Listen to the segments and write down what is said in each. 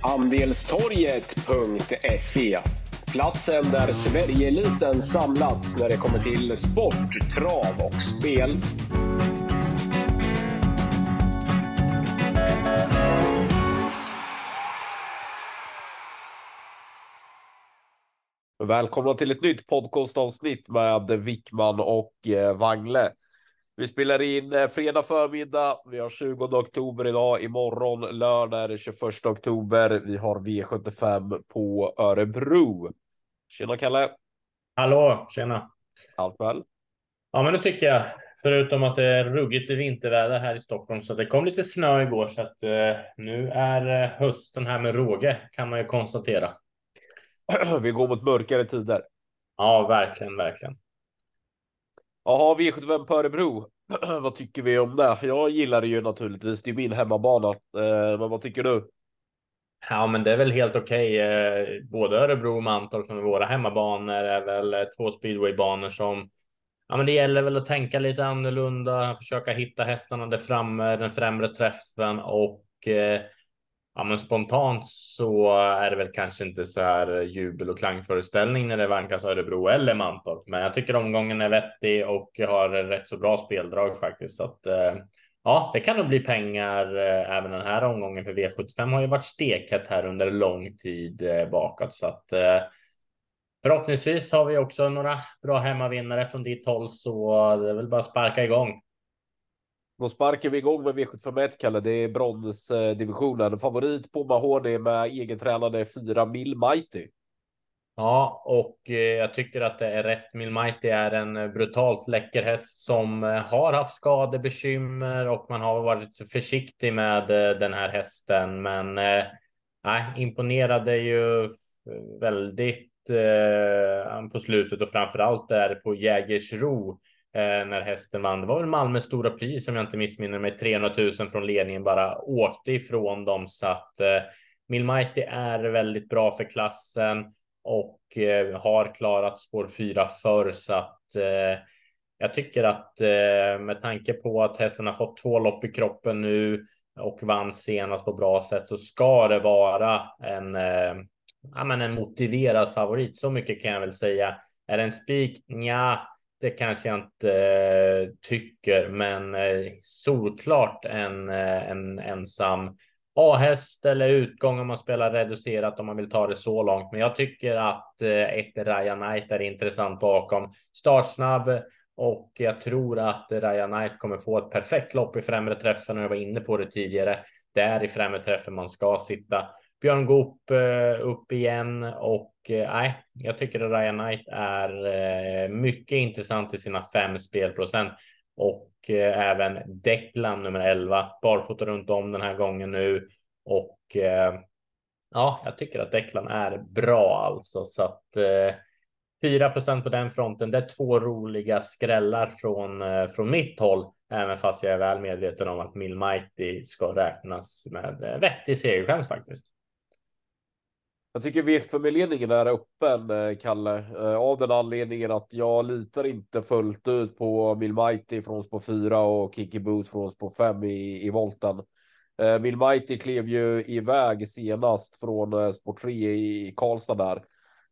Andelstorget.se Platsen där Sverigeeliten samlats när det kommer till sport, trav och spel. Välkomna till ett nytt podcastavsnitt med Wickman och eh, Wangle. Vi spelar in eh, fredag förmiddag. Vi har 20 oktober idag. Imorgon lördag är det 21 oktober. Vi har V75 på Örebro. Tjena Kalle! Hallå, tjena! Allt väl? Ja, men det tycker jag. Förutom att det är ruggigt vinterväder här i Stockholm så det kom lite snö igår så att eh, nu är eh, hösten här med råge kan man ju konstatera. Vi går mot mörkare tider. Ja, verkligen, verkligen. Jaha, V75 på Örebro. vad tycker vi om det? Jag gillar det ju naturligtvis. Det är min hemmabana. Eh, men vad tycker du? Ja, men det är väl helt okej. Okay. Både Örebro och Mantorp som är våra hemmabanor är väl eh, två speedwaybanor som Ja, men det gäller väl att tänka lite annorlunda, försöka hitta hästarna där framme, den främre träffen och eh, ja, men spontant så är det väl kanske inte så här jubel och klangföreställning när det vankas Örebro eller Mantorp. Men jag tycker omgången är vettig och har rätt så bra speldrag faktiskt. Så att, eh, ja, det kan nog bli pengar eh, även den här omgången för V75 har ju varit stekhett här under lång tid eh, bakåt. Så att förhoppningsvis har vi också några bra hemmavinnare från ditt håll så det är väl bara att sparka igång. Då sparkar vi igång med V751 Kalle. Det är bronsdivisionen. Favorit på Mahoney med egen tränade 4 Mil Mighty. Ja, och eh, jag tycker att det är rätt. Mil Mighty är en brutalt läcker häst som eh, har haft skadebekymmer och man har varit försiktig med eh, den här hästen. Men nej, imponerade ju väldigt på slutet och framför allt där på Jägersro Eh, när hästen vann. Det var väl Malmö stora pris om jag inte missminner mig. 300 000 från ledningen bara åkte ifrån dem så att eh, Milmighty är väldigt bra för klassen och eh, har klarat spår 4 förr så att eh, jag tycker att eh, med tanke på att hästen har fått två lopp i kroppen nu och vann senast på bra sätt så ska det vara en, eh, ja, men en motiverad favorit. Så mycket kan jag väl säga. Är det en spik? Nja det kanske jag inte eh, tycker, men eh, solklart en, eh, en ensam A-häst eller utgång om man spelar reducerat om man vill ta det så långt. Men jag tycker att eh, ett Ryan Knight är intressant bakom. Startsnabb och jag tror att Ryan Knight kommer få ett perfekt lopp i främre träffen och jag var inne på det tidigare. Det är i främre träffen man ska sitta. Björn Goop eh, upp igen och Eh, nej, jag tycker att Ryan Knight är eh, mycket intressant i sina fem spelprocent och eh, även Declan nummer 11 barfota runt om den här gången nu och ja, jag tycker att Declan är bra alltså så att 4 på den fronten. Det är två roliga skrällar från från mitt håll, även fast jag är väl medveten om att Mill Mighty ska räknas med vettig segerchans faktiskt. Jag tycker V75-ledningen är öppen, eh, Kalle, eh, av den anledningen att jag litar inte fullt ut på Milmighty från spår 4 och Kiki boots från spår 5 i, i volten. Eh, Milmighty klev ju iväg senast från spår 3 i Karlstad där,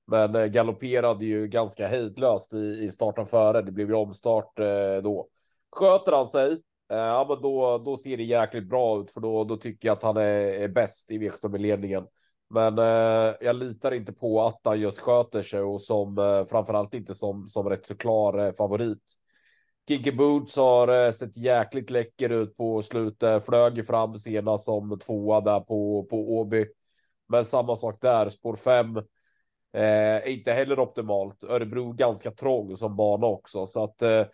men galopperade ju ganska hejdlöst i, i starten före. Det blev ju omstart då. Sköter han sig, ja, men då, då ser det jäkligt bra ut, för då, då tycker jag att han är, är bäst i V75-ledningen. Men eh, jag litar inte på att han just sköter sig och som eh, framförallt inte som som rätt så klar eh, favorit. Kinky Boots har eh, sett jäkligt läcker ut på slutet. Flög ju fram senast som tvåa där på på Åby. Men samma sak där. Spår 5 eh, är inte heller optimalt. Örebro ganska trång som bana också så att eh,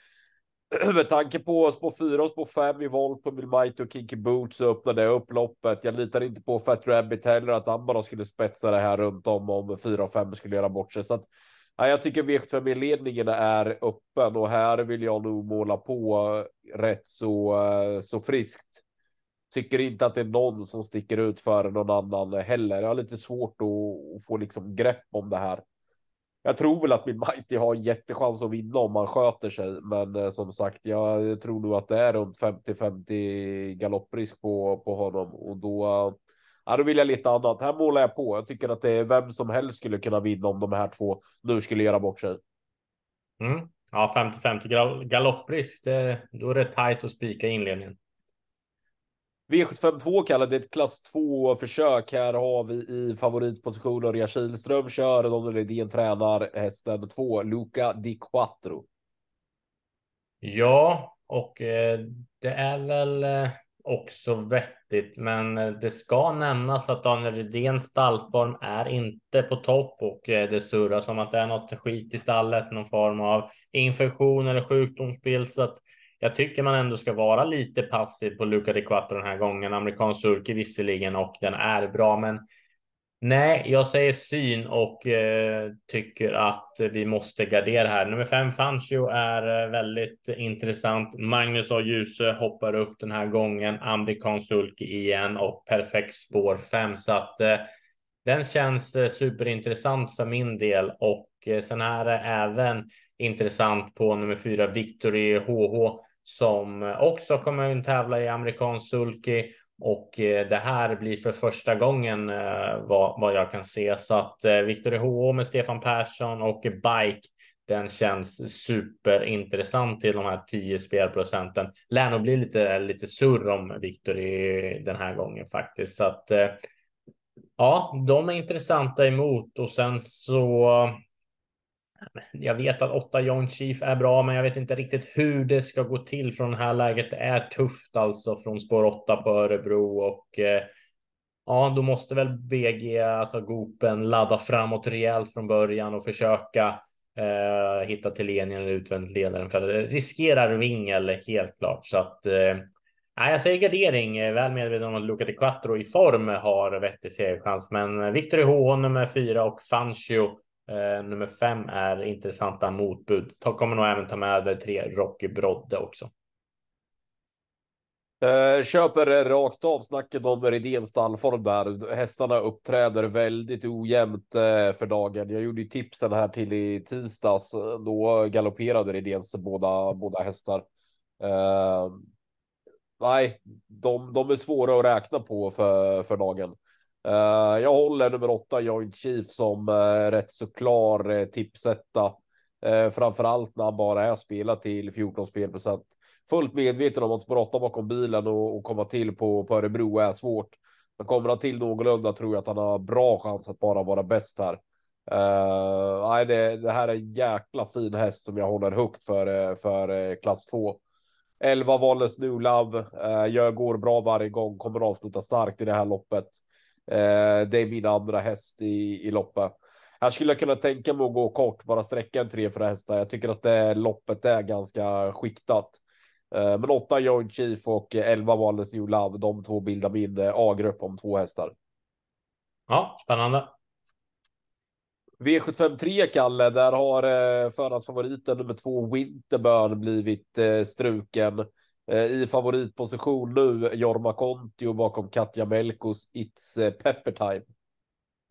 med tanke på spår 4 och spår 5 i volt på Milmite och Kinky Boots så öppnade jag upp loppet. Jag litar inte på Fat Rabbit heller att han bara skulle spetsa det här runt om om 4 och 5 skulle göra bort sig. Så att, ja, jag tycker V75 ledningen är öppen och här vill jag nog måla på eh, rätt så, eh, så friskt. Tycker inte att det är någon som sticker ut för någon annan heller. Jag har lite svårt att, att få liksom grepp om det här jag tror väl att min Mighty har jättechans att vinna om man sköter sig, men eh, som sagt, jag tror nog att det är runt 50-50 galopprisk på, på honom och då, eh, Ja, då vill jag lite annat. Här målar jag på. Jag tycker att det är vem som helst skulle kunna vinna om de här två nu skulle göra bort sig. Mm. Ja, 50-50 galopprisk. Det, då är det tajt att spika inledningen. V752 kallar det ett klass 2 försök. Här har vi i favoritposition Örjan Kihlström kör. Daniel Redén tränar hästen 2 Luca Di Quattro. Ja, och eh, det är väl eh, också vettigt, men eh, det ska nämnas att Daniel Redéns stallform är inte på topp och eh, det surras om att det är något skit i stallet, någon form av infektion eller sjukdomsbild. Så att jag tycker man ändå ska vara lite passiv på Luca Di Quattro den här gången. Amerikansk sulky visserligen och den är bra, men Nej, jag säger syn och eh, tycker att vi måste gardera här. Nummer fem, Fancio, är eh, väldigt intressant. Magnus A. Djuse hoppar upp den här gången. Amerikansk sulky igen och perfekt spår fem. Så att eh, den känns eh, superintressant för min del och eh, sen sen är det även intressant på nummer fyra, Victory HH som också kommer att tävla i amerikansk sulky och eh, det här blir för första gången eh, vad, vad jag kan se så att eh, Victor H med Stefan Persson och Bike den känns superintressant till de här 10 spelprocenten. Lär nog bli lite, lite surr om Victor i den här gången faktiskt. Så att ja, de är intressanta emot och sen så jag vet att åtta Young Chief är bra, men jag vet inte riktigt hur det ska gå till från det här läget. Det är tufft alltså från spår 8 på Örebro och eh, ja, då måste väl BG, alltså Gopen, ladda framåt rejält från början och försöka eh, hitta till ledningen eller utvändigt ledaren. För det riskerar vingel helt klart. Så att eh, jag säger gardering, väl medveten om att Luca Di Quattro i form har vettig segerchans, men Victor H nummer fyra och Fancio Eh, nummer fem är intressanta motbud. Ta, kommer nog även ta med tre Rocky Brodde också. Eh, köper rakt av snacket om Redéns stallform där. Hästarna uppträder väldigt ojämnt eh, för dagen. Jag gjorde ju tipsen här till i tisdags. Eh, då galopperade Redéns båda, båda hästar. Eh, nej, de, de är svåra att räkna på för, för dagen. Uh, jag håller nummer åtta Joint Chief som uh, rätt så klar uh, tipsetta. Uh, framförallt när han bara är spelat till 14 spelprocent. Fullt medveten om att spår 8 bakom bilen och, och, komma till på, på Örebro är svårt. Men kommer han till någorlunda tror jag att han har bra chans att bara vara bäst här. Uh, nej, det, det, här är en jäkla fin häst som jag håller högt för, för klass 2. 11 Wallace New Love. Uh, jag går bra varje gång, kommer avsluta starkt i det här loppet. Eh, det är min andra häst i, i loppet. Här skulle jag kunna tänka mig att gå kort, bara sträcka en tre för hästar. Jag tycker att det loppet är ganska skiktat. Eh, men åtta Joint Chief och elva Wallens New Love, de två bildar min eh, A-grupp om två hästar. Ja, spännande. V753 Kalle, där har förhandsfavoriten nummer två Winterburn blivit struken. Eh, I favoritposition nu, Jorma Kontio bakom Katja Melkos It's eh, Pepper Time.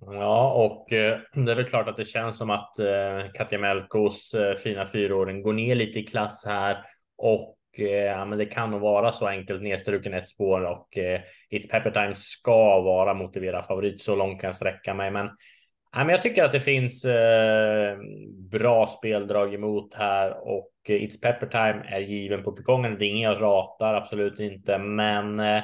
Ja, och eh, det är väl klart att det känns som att Katja Melkos fina fyraåring går ner lite i klass här och ja, men det kan nog vara så enkelt nedstruken ett spår och It's Pepper Time ska vara motiverad favorit. Så långt kan jag sträcka mig, men men jag tycker att det finns eh, bra speldrag emot här och Eh, It's Pepper Time är given på kupongen. Det är ingen jag ratar, absolut inte, men eh,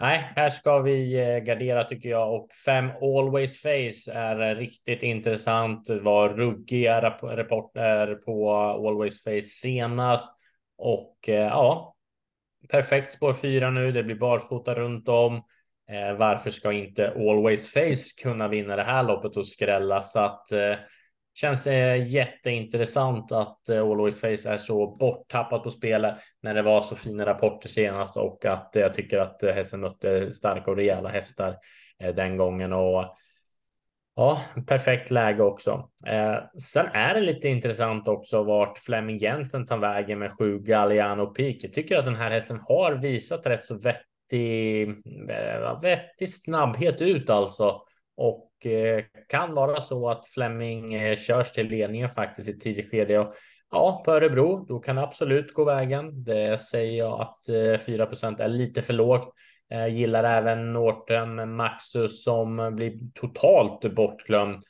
nej, här ska vi eh, gardera tycker jag och fem Always Face är riktigt intressant. Det var ruggiga rapporter på Always Face senast och ja, perfekt spår fyra nu. Det blir barfota runt om. Varför ska inte Always Face kunna vinna det här loppet och skrälla? Så att känns eh, jätteintressant att eh, Always Face är så borttappat på spelet när det var så fina rapporter senast och att eh, jag tycker att eh, hästen mötte starka och rejäla hästar eh, den gången och Ja, perfekt läge också. Eh, sen är det lite intressant också vart Flemming Jensen tar vägen med sju Galliano Peak. Jag tycker att den här hästen har visat rätt så vettig, eh, vettig snabbhet ut alltså. Och eh, kan vara så att Fleming eh, körs till ledningen faktiskt i tidigt skede. Och, ja, på Örebro, då kan det absolut gå vägen. Det säger jag att eh, 4% är lite för lågt. Jag gillar även Norton Maxus som blir totalt bortglömd.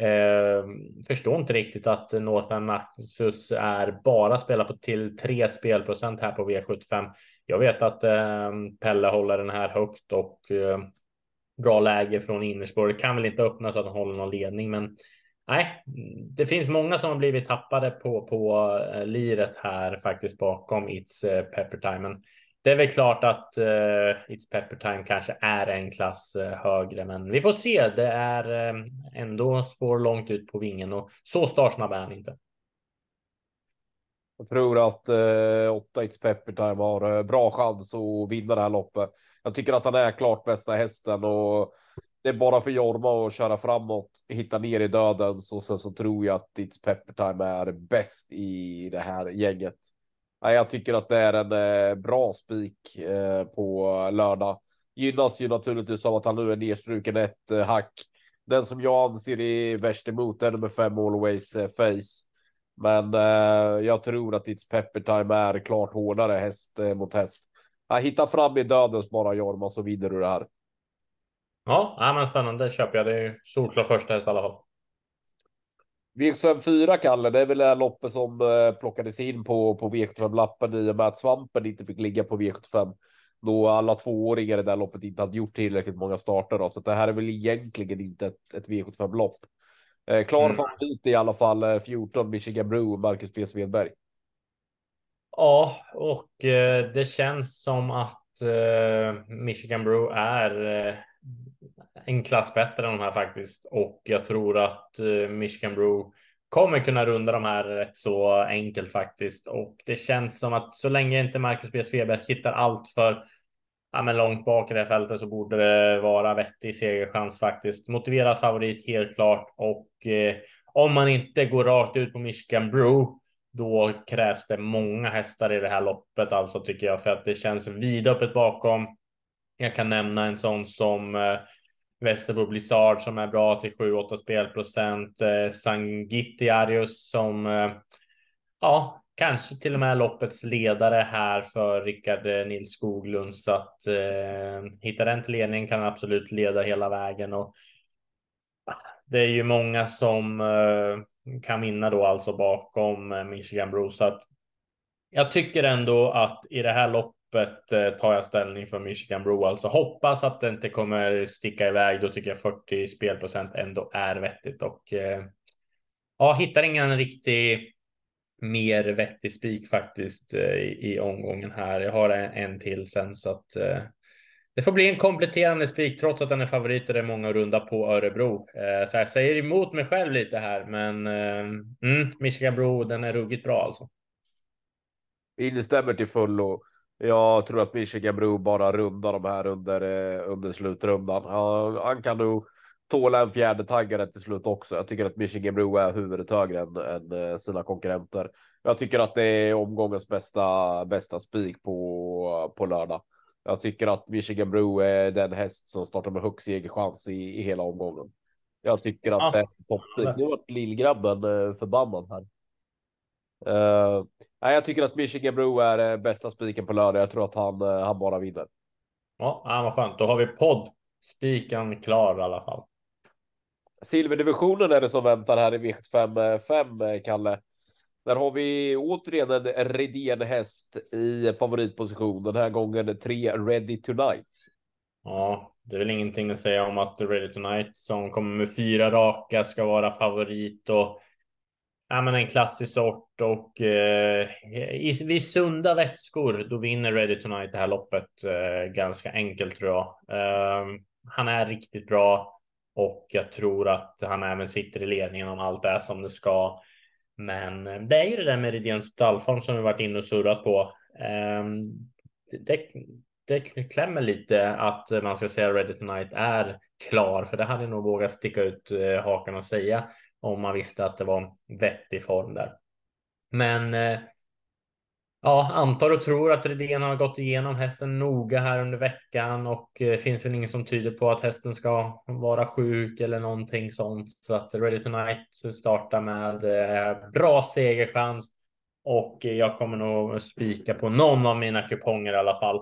Eh, förstår inte riktigt att Northern Maxus är bara spelar på till 3 spelprocent här på V75. Jag vet att eh, Pelle håller den här högt och eh, bra läge från innerspår. Det kan väl inte öppna så att han håller någon ledning, men nej, det finns många som har blivit tappade på, på uh, liret här faktiskt bakom It's uh, Pepper Time. Men det är väl klart att uh, It's Pepper Time kanske är en klass uh, högre, men vi får se. Det är uh, ändå spår långt ut på vingen och så startsnabb är han inte. Jag tror att eh, 8 It's Pepper Time har eh, bra chans att vinna det här loppet. Jag tycker att han är klart bästa hästen och det är bara för Jorma att köra framåt, hitta ner i döden och sen så tror jag att It's Pepper Time är bäst i det här gänget. Jag tycker att det är en eh, bra spik eh, på lördag. Gynnas ju naturligtvis av att han nu är nedstruken ett eh, hack. Den som jag anser är värst emot är nummer fem Always eh, Face. Men eh, jag tror att It's Pepper Time är klart hårdare häst eh, mot häst. Jag hittar fram i döden bara Jorma så vidare ur det här. Ja, ja men spännande. Det köper jag. Det är ju solklar första häst i alla fall. V75 Kalle, det är väl det loppet som eh, plockades in på, på V75 lappen i och med att svampen inte fick ligga på V75. Då alla tvååringar i det här loppet inte hade gjort tillräckligt många starter. Då. Så det här är väl egentligen inte ett, ett V75 lopp. Eh, klar mm. favorit i alla fall 14 eh, Michigan Brew, Marcus P. Svedberg. Ja, och eh, det känns som att Michigan Brew är en klass bättre än de här faktiskt. Och jag tror att Michigan Brew kommer kunna runda de här rätt så enkelt faktiskt. Och det känns som att så länge inte Marcus B. Svedberg hittar allt för ja, men långt bak i det här fältet så borde det vara vettig segerchans faktiskt. Motiverad favorit helt klart och eh, om man inte går rakt ut på Michigan Brew då krävs det många hästar i det här loppet alltså tycker jag för att det känns vidöppet bakom. Jag kan nämna en sån som eh, Västerbo Blizzard som är bra till 7-8 spelprocent. Eh, Sangitiarius som eh, ja, kanske till och med loppets ledare här för Rickard eh, Nils Skoglund. Så att eh, hitta den till ledning kan absolut leda hela vägen. Och ah, det är ju många som eh, kan vinna då alltså bakom eh, Michigan Bro. Så att jag tycker ändå att i det här loppet eh, tar jag ställning för Michigan Bro. Alltså hoppas att det inte kommer sticka iväg. Då tycker jag 40 spelprocent ändå är vettigt och eh, ja, hittar ingen riktig mer vettig spik faktiskt eh, i, i omgången här. Jag har en, en till sen så att eh, det får bli en kompletterande spik trots att den är favorit och det är många runda på Örebro. Eh, så jag säger emot mig själv lite här, men eh, mm, Michigan Bro, den är ruggigt bra alltså. Instämmer till fullo. Jag tror att Michigan Bro bara rundar de här under, eh, under slutrundan. Ja, han kan nog tåla en fjärde taggare till slut också. Jag tycker att Michigan Brew är huvudet högre än, än eh, sina konkurrenter. Jag tycker att det är omgångens bästa bästa spik på på lördag. Jag tycker att Michigan Brew är den häst som startar med högst segerchans i, i hela omgången. Jag tycker att ja. det är toppspik. Nu vart lillgrabben eh, förbannad här. Uh, nej, jag tycker att Michigan Brew är bästa spiken på lördag. Jag tror att han, han bara vinner. Ja, vad skönt. Då har vi podd spiken klar i alla fall. Silverdivisionen är det som väntar här i V75 5, eh, eh, Kalle. Där har vi återigen en Redén häst i favoritposition. Den här gången tre Ready Tonight. Ja, det är väl ingenting att säga om att Ready Tonight som kommer med fyra raka ska vara favorit och ja, men en klassisk sort och eh, i, vid sunda vätskor då vinner Ready Tonight det här loppet eh, ganska enkelt tror jag. Eh, han är riktigt bra och jag tror att han även sitter i ledningen om allt är som det ska. Men det är ju det där med Rydéns stallform som vi varit inne och surrat på. Ehm, det, det klämmer lite att man ska säga Ready Tonight är klar, för det hade nog vågat sticka ut eh, hakan och säga om man visste att det var vettig form där. Men eh, Ja, antar och tror att Redén har gått igenom hästen noga här under veckan och eh, finns det ingen som tyder på att hästen ska vara sjuk eller någonting sånt. Så att Ready Tonight startar med eh, bra segerchans och jag kommer nog spika på någon av mina kuponger i alla fall.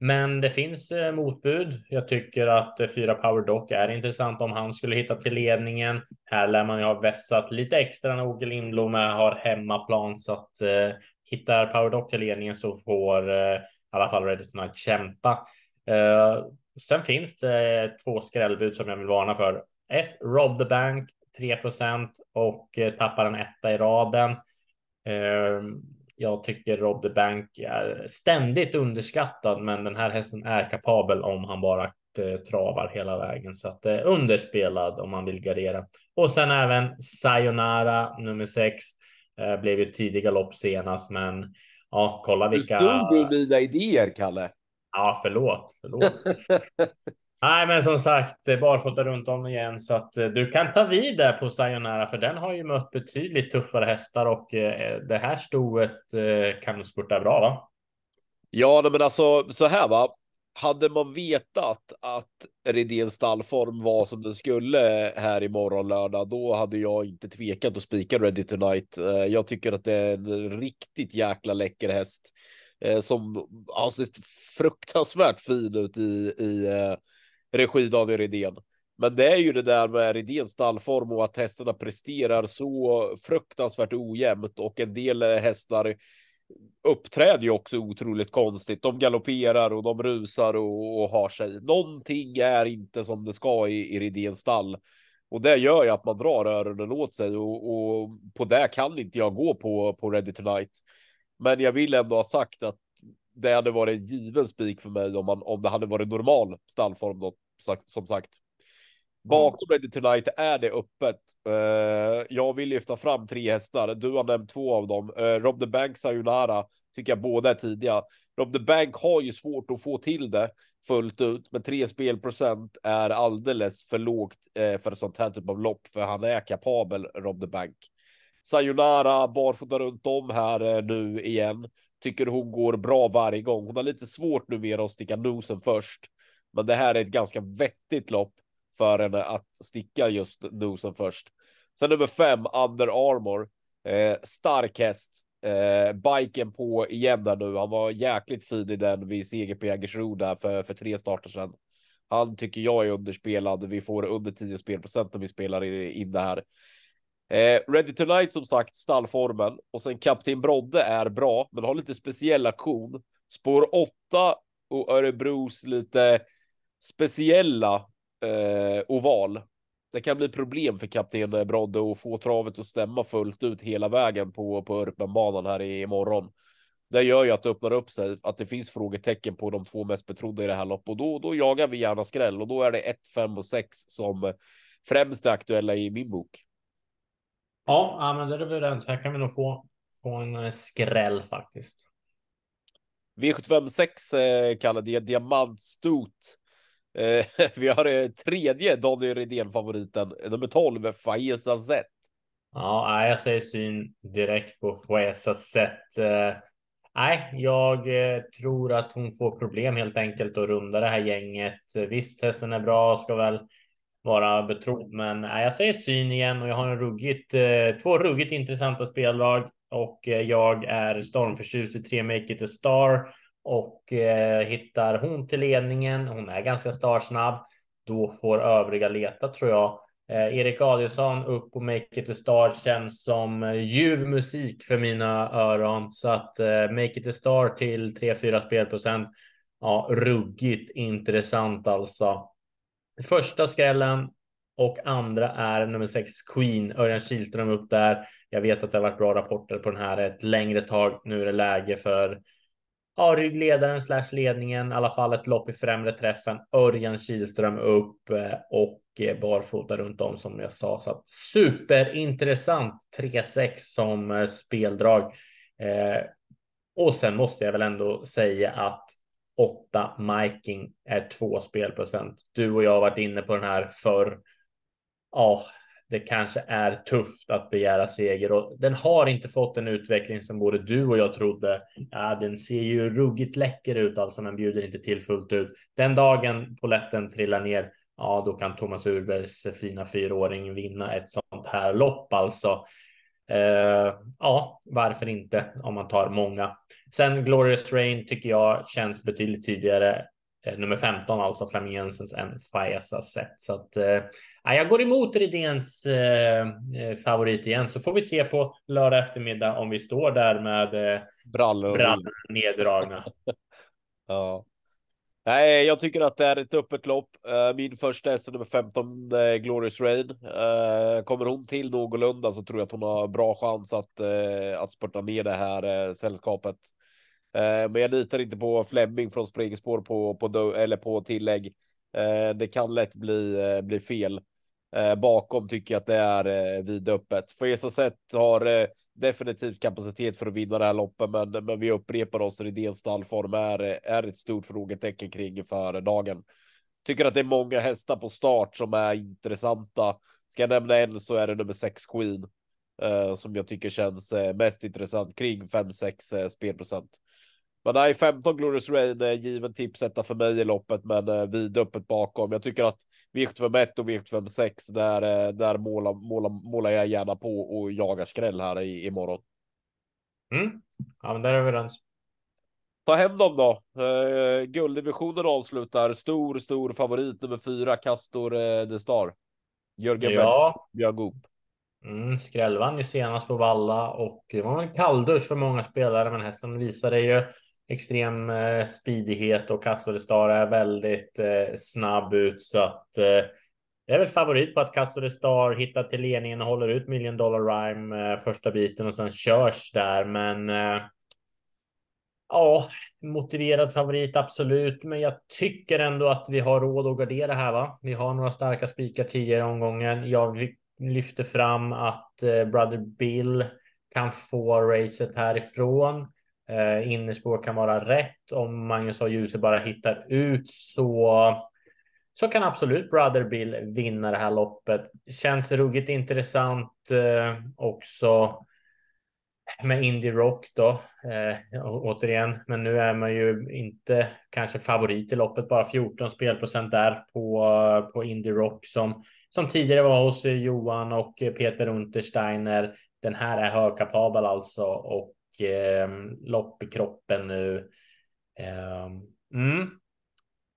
Men det finns eh, motbud. Jag tycker att eh, fyra Power Dock är intressant om han skulle hitta till ledningen. Här lär man ju ha vässat lite extra när Åke Lindblom har hemmaplan så att eh, hittar Power till ledningen så får eh, i alla fall Ready Tonight kämpa. Eh, sen finns det eh, två skrällbud som jag vill varna för. Ett Rob the Bank 3% och eh, tappar en etta i raden. Eh, jag tycker Rob the Bank är ständigt underskattad, men den här hästen är kapabel om han bara eh, travar hela vägen så att det är underspelad om man vill gardera. Och sen även Sayonara nummer sex eh, blev ju tidiga lopp senast, men ja, kolla vilka. Nu stod du mina idéer, Kalle. Ja, förlåt. förlåt. Nej, men som sagt, barfota runt om igen så att eh, du kan ta vid där på Sayonara för den har ju mött betydligt tuffare hästar och eh, det här stoet eh, kan spurta bra, va? Ja, men alltså så här va. Hade man vetat att Redéns stallform var som den skulle här i morgon lördag, då hade jag inte tvekat att spika Ready Tonight. Eh, jag tycker att det är en riktigt jäkla läcker häst eh, som har sett fruktansvärt fin ut i, i eh, regi Daniel Redén. Men det är ju det där med Redéns stallform och att hästarna presterar så fruktansvärt ojämnt och en del hästar uppträder ju också otroligt konstigt. De galopperar och de rusar och, och har sig. Någonting är inte som det ska i, i Redéns stall. Och det gör ju att man drar öronen åt sig och, och på det kan inte jag gå på, på Ready Tonight. Men jag vill ändå ha sagt att det hade varit en given spik för mig om, man, om det hade varit normal stallform då, som sagt. Bakom Ready Tonight är det öppet. Eh, jag vill lyfta fram tre hästar. Du har nämnt två av dem. Eh, Rob the Bank Sayonara tycker jag båda är tidiga. Rob the Bank har ju svårt att få till det fullt ut, men tre spelprocent är alldeles för lågt eh, för ett sånt här typ av lopp, för han är kapabel, Rob the Bank. Sayonara barfota runt om här nu igen. Tycker hon går bra varje gång. Hon har lite svårt numera att sticka nosen först. Men det här är ett ganska vettigt lopp för henne att sticka just nosen först. Sen nummer fem, Under Armour. Eh, stark häst. Eh, biken på igen där nu. Han var jäkligt fin i den vid seger på Jägersro där för, för tre starter sedan. Han tycker jag är underspelad. Vi får under 10 spelprocent när vi spelar in det här. Eh, Ready Tonight som sagt stallformen och sen Kapten Brodde är bra, men har lite speciell aktion. Spår 8 och Örebros lite speciella eh, oval. Det kan bli problem för kapten Brodde att få travet att stämma fullt ut hela vägen på, på Örpenbanan här imorgon. Det gör ju att det öppnar upp sig, att det finns frågetecken på de två mest betrodda i det här loppet och då, då jagar vi gärna skräll och då är det 1, 5 och 6 som främst är aktuella i min bok. Ja, ja men det är vi överens. Här kan vi nog få, få en eh, skräll faktiskt. V756 eh, kallar det diamantstot. Eh, vi har eh, tredje Daniel Redén favoriten, eh, nummer 12, Faiza Z. Ja, jag säger syn direkt på Faiza Z. Eh, nej, jag eh, tror att hon får problem helt enkelt att runda det här gänget. Visst, hästen är bra, ska väl vara betrodd, men nej, jag säger syn igen och jag har en ruggigt, eh, två ruggigt intressanta spellag och eh, jag är stormförtjust i tre Make It A Star och eh, hittar hon till ledningen. Hon är ganska startsnabb. Då får övriga leta tror jag. Eh, Erik Adielsson upp och Make It A Star känns som eh, ljuv musik för mina öron så att eh, Make It A Star till 3-4 spelprocent. Ja, ruggigt intressant alltså. Första skrällen och andra är nummer sex Queen, Örjan Kihlström upp där. Jag vet att det har varit bra rapporter på den här ett längre tag. Nu är det läge för ja, ryggledaren slash ledningen, i alla fall ett lopp i främre träffen. Örjan Kihlström upp eh, och eh, barfota runt om som jag sa. Så att superintressant 3-6 som eh, speldrag. Eh, och sen måste jag väl ändå säga att 8 Miking är två spelprocent. Du och jag har varit inne på den här för ja, det kanske är tufft att begära seger och den har inte fått en utveckling som både du och jag trodde. Ja, den ser ju ruggigt läcker ut alltså, men bjuder inte till fullt ut. Den dagen poletten trillar ner, ja, då kan Thomas Urbergs fina fyraåring vinna ett sånt här lopp alltså. Eh, ja, varför inte om man tar många. Sen Glorious Rain tycker jag känns betydligt tidigare. Eh, nummer 15 alltså Flaming Jensens än Faesa sett. Så att eh, jag går emot Rydéns eh, eh, favorit igen. Så får vi se på lördag eftermiddag om vi står där med eh, brallor, brallor neddragna. ja. Nej, jag tycker att det är ett öppet lopp. Eh, min första häst nummer 15, Glorious Rain. Kommer hon till någorlunda så tror jag att hon har bra chans att, att spurta ner det här sällskapet. Eh, men jag litar inte på Flemming från springspår på, på, eller på tillägg. Eh, det kan lätt bli, eh, bli fel. Bakom tycker jag att det är vidöppet. Fesa Sett har definitivt kapacitet för att vinna det här loppet, men, men vi upprepar oss. Rydéns stallform är, är ett stort frågetecken kring för dagen. Tycker att det är många hästar på start som är intressanta. Ska jag nämna en så är det nummer sex Queen eh, som jag tycker känns eh, mest intressant kring 5-6 eh, spelprocent. Men nej, 15 Glorious Rain är given tipsetta för mig i loppet, men eh, vidöppet bakom. Jag tycker att V75 1 och V75 6 där, eh, där målar, målar, målar jag gärna på och jagar skräll här i, imorgon. Mm. Ja, men där är vi överens. Ta hem dem då. Uh, gulddivisionen avslutar. Stor, stor favorit nummer fyra, Castor uh, The Star. Jörgen ja. West, Björn Goop. Mm, skräll vann ju senast på Valla och det var en kalldusch för många spelare, men hästen visade ju extrem eh, speedighet och Castor Star är väldigt eh, snabb ut så att eh, det är väl favorit på att Castor Star hittar till ledningen och håller ut Million Dollar Rhyme eh, första biten och sen körs där. Men eh, ja, motiverad favorit absolut, men jag tycker ändå att vi har råd att gardera här. Va? Vi har några starka spikar tidigare omgången. Jag lyfter fram att eh, Brother Bill kan få racet härifrån. Eh, innerspår kan vara rätt. Om Magnus och Djuse bara hittar ut så så kan absolut Brother Bill vinna det här loppet. Känns ruggigt intressant eh, också med Indie Rock då eh, återigen. Men nu är man ju inte kanske favorit i loppet, bara 14 spelprocent där på på Indie Rock som som tidigare var hos Johan och Peter Untersteiner. Den här är högkapabel alltså och eh, lopp i kroppen nu. Eh, mm.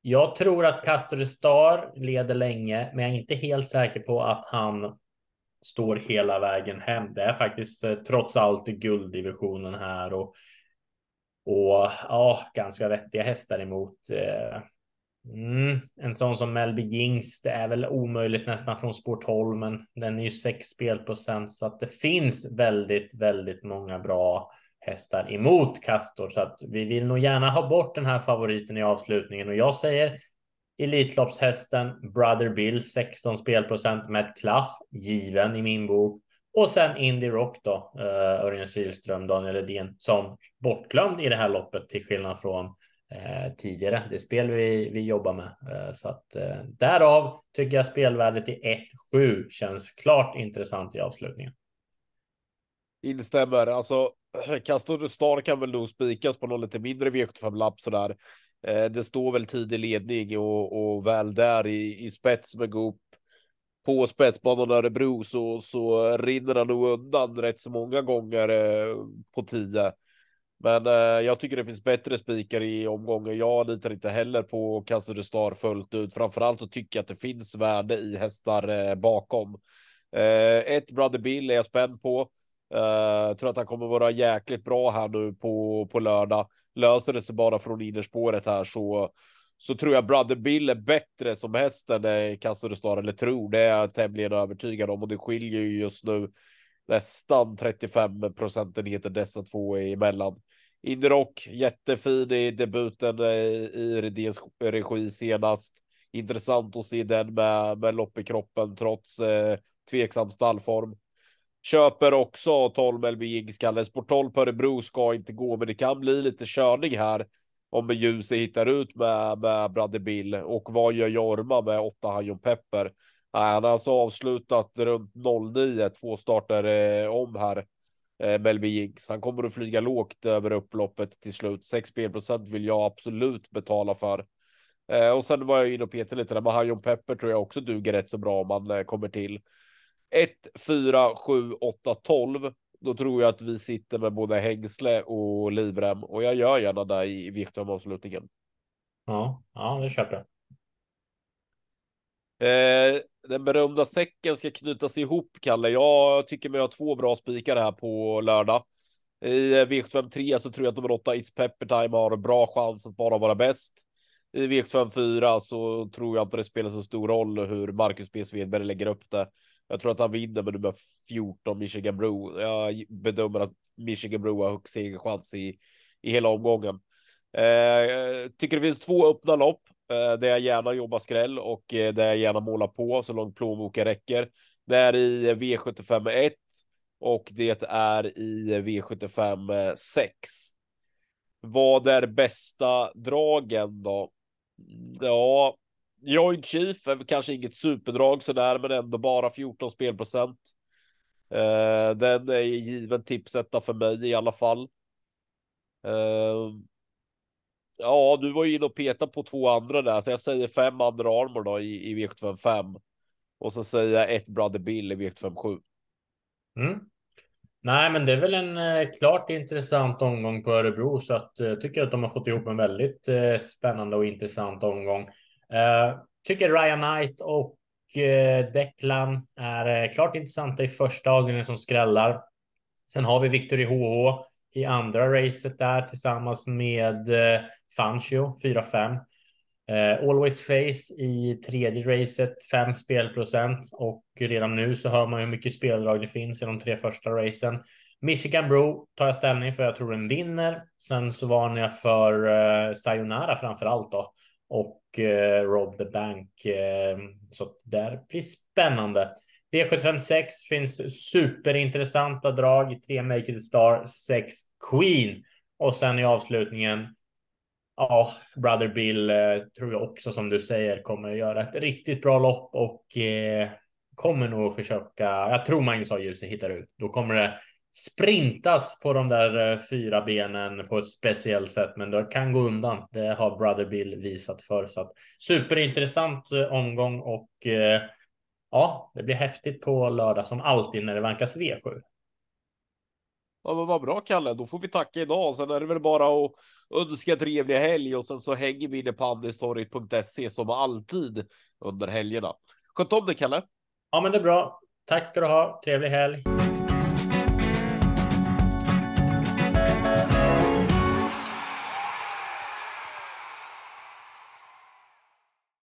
Jag tror att Castor Star leder länge, men jag är inte helt säker på att han står hela vägen hem. Det är faktiskt eh, trots allt gulddivisionen här och och ja, ganska vettiga hästar emot. Eh, mm, en sån som Melby Jings, det är väl omöjligt nästan från spår 12, men den är ju 6 spelprocent så att det finns väldigt, väldigt många bra hästar emot Castor så att vi vill nog gärna ha bort den här favoriten i avslutningen och jag säger Elitloppshästen Brother Bill 16 spelprocent med klaff given i min bok och sen Indie Rock då uh, Örjan Kihlström, Daniel Edin som bortglömd i det här loppet till skillnad från uh, tidigare. Det spel vi, vi jobbar med uh, så att därav tycker jag spelvärdet i 1-7 känns klart intressant i avslutningen. Instämmer. Alltså, Castor Star kan väl nog spikas på någon lite mindre V75-lapp sådär. Eh, det står väl tidig ledning och, och väl där i, i spets med Goop på spetsbanan Örebro så, så rinner han nog undan rätt så många gånger eh, på tio. Men eh, jag tycker det finns bättre spikar i omgången. Jag litar inte heller på Castor Star fullt ut. Framförallt så tycker jag att det finns värde i hästar eh, bakom. Eh, ett Brother Bill är jag spänd på. Uh, tror att han kommer vara jäkligt bra här nu på, på lördag. Löser det sig bara från innerspåret här så, så tror jag Brother Bill är bättre som hästen i Castro Star, eller tror det är jag tämligen övertygad om och det skiljer ju just nu nästan 35 procentenheter dessa två emellan. Inrock jättefin i debuten eh, i Redéns regi senast. Intressant att se den med, med lopp i kroppen trots eh, tveksam stallform. Köper också 12 LB Jiggskalle. Sport 12 på Örebro ska inte gå, men det kan bli lite körning här om Ljuse hittar ut med, med Bradde Bill. Och vad gör Jorma med 8 Hajon Pepper? Han har alltså avslutat runt 09, två starter eh, om här. Eh, Melby Jiggs. Han kommer att flyga lågt över upploppet till slut. 6 spelprocent vill jag absolut betala för. Eh, och sen var jag inne och petade lite där men Hajon Pepper tror jag också duger rätt så bra om man eh, kommer till. 1, 4, 7, 8, 12. Då tror jag att vi sitter med både hängsle och livrem och jag gör gärna det i viktavslutningen. Ja, ja, det köper jag. Eh, den berömda säcken ska knytas ihop, Kalle. Jag tycker mig ha två bra spikar här på lördag. I V753 så tror jag att nummer 8 It's Pepper Time har bra chans att bara vara bäst. I V754 så tror jag inte det spelar så stor roll hur Marcus B. Svedberg lägger upp det. Jag tror att han vinner med nummer 14 Michigan Bro. Jag bedömer att Michigan Bro har högst segerchans i, i hela omgången. Eh, tycker det finns två öppna lopp eh, där jag gärna jobbar skräll och eh, där jag gärna målar på så långt plånboken räcker. Det är i V75 1 och det är i V75 6. Vad är bästa dragen då? Ja, Joint Chief är kanske inget superdrag så där, men ändå bara 14 spelprocent. Eh, den är given tipsetta för mig i alla fall. Eh, ja, du var ju inne och petade på två andra där, så jag säger fem andra armor då i, i V75 och så säger jag ett Brother Bill i V75 Mm. Nej, men det är väl en eh, klart intressant omgång på Örebro så att jag eh, tycker att de har fått ihop en väldigt eh, spännande och intressant omgång. Eh, tycker Ryan Knight och eh, Declan är eh, klart intressanta i första avdelningen som skrällar. Sen har vi Victor i HH i andra racet där tillsammans med Fancio 4-5. Uh, Always Face i tredje racet, 5 spelprocent och redan nu så hör man hur mycket speldrag det finns i de tre första racen. Michigan Bro tar jag ställning för, jag tror den vinner. Sen så varnar jag för uh, Sayonara framför allt då och uh, Rob the Bank. Eh, så där blir spännande. V756 finns superintressanta drag i 3 Make It Star, 6 Queen och sen i avslutningen Ja, Brother Bill eh, tror jag också som du säger kommer att göra ett riktigt bra lopp och eh, kommer nog försöka. Jag tror Magnus A. Djuse hittar ut. Då kommer det sprintas på de där eh, fyra benen på ett speciellt sätt, men det kan gå undan. Det har Brother Bill visat för så att superintressant eh, omgång och eh, ja, det blir häftigt på lördag som alltid när det vankas V7. Ja, men vad bra Kalle, då får vi tacka idag. Sen är det väl bara att önska trevlig helg och sen så hänger vi inne på andestorget.se som alltid under helgerna. Sköt om dig Kalle. Ja, men det är bra. Tack ska du ha. Trevlig helg.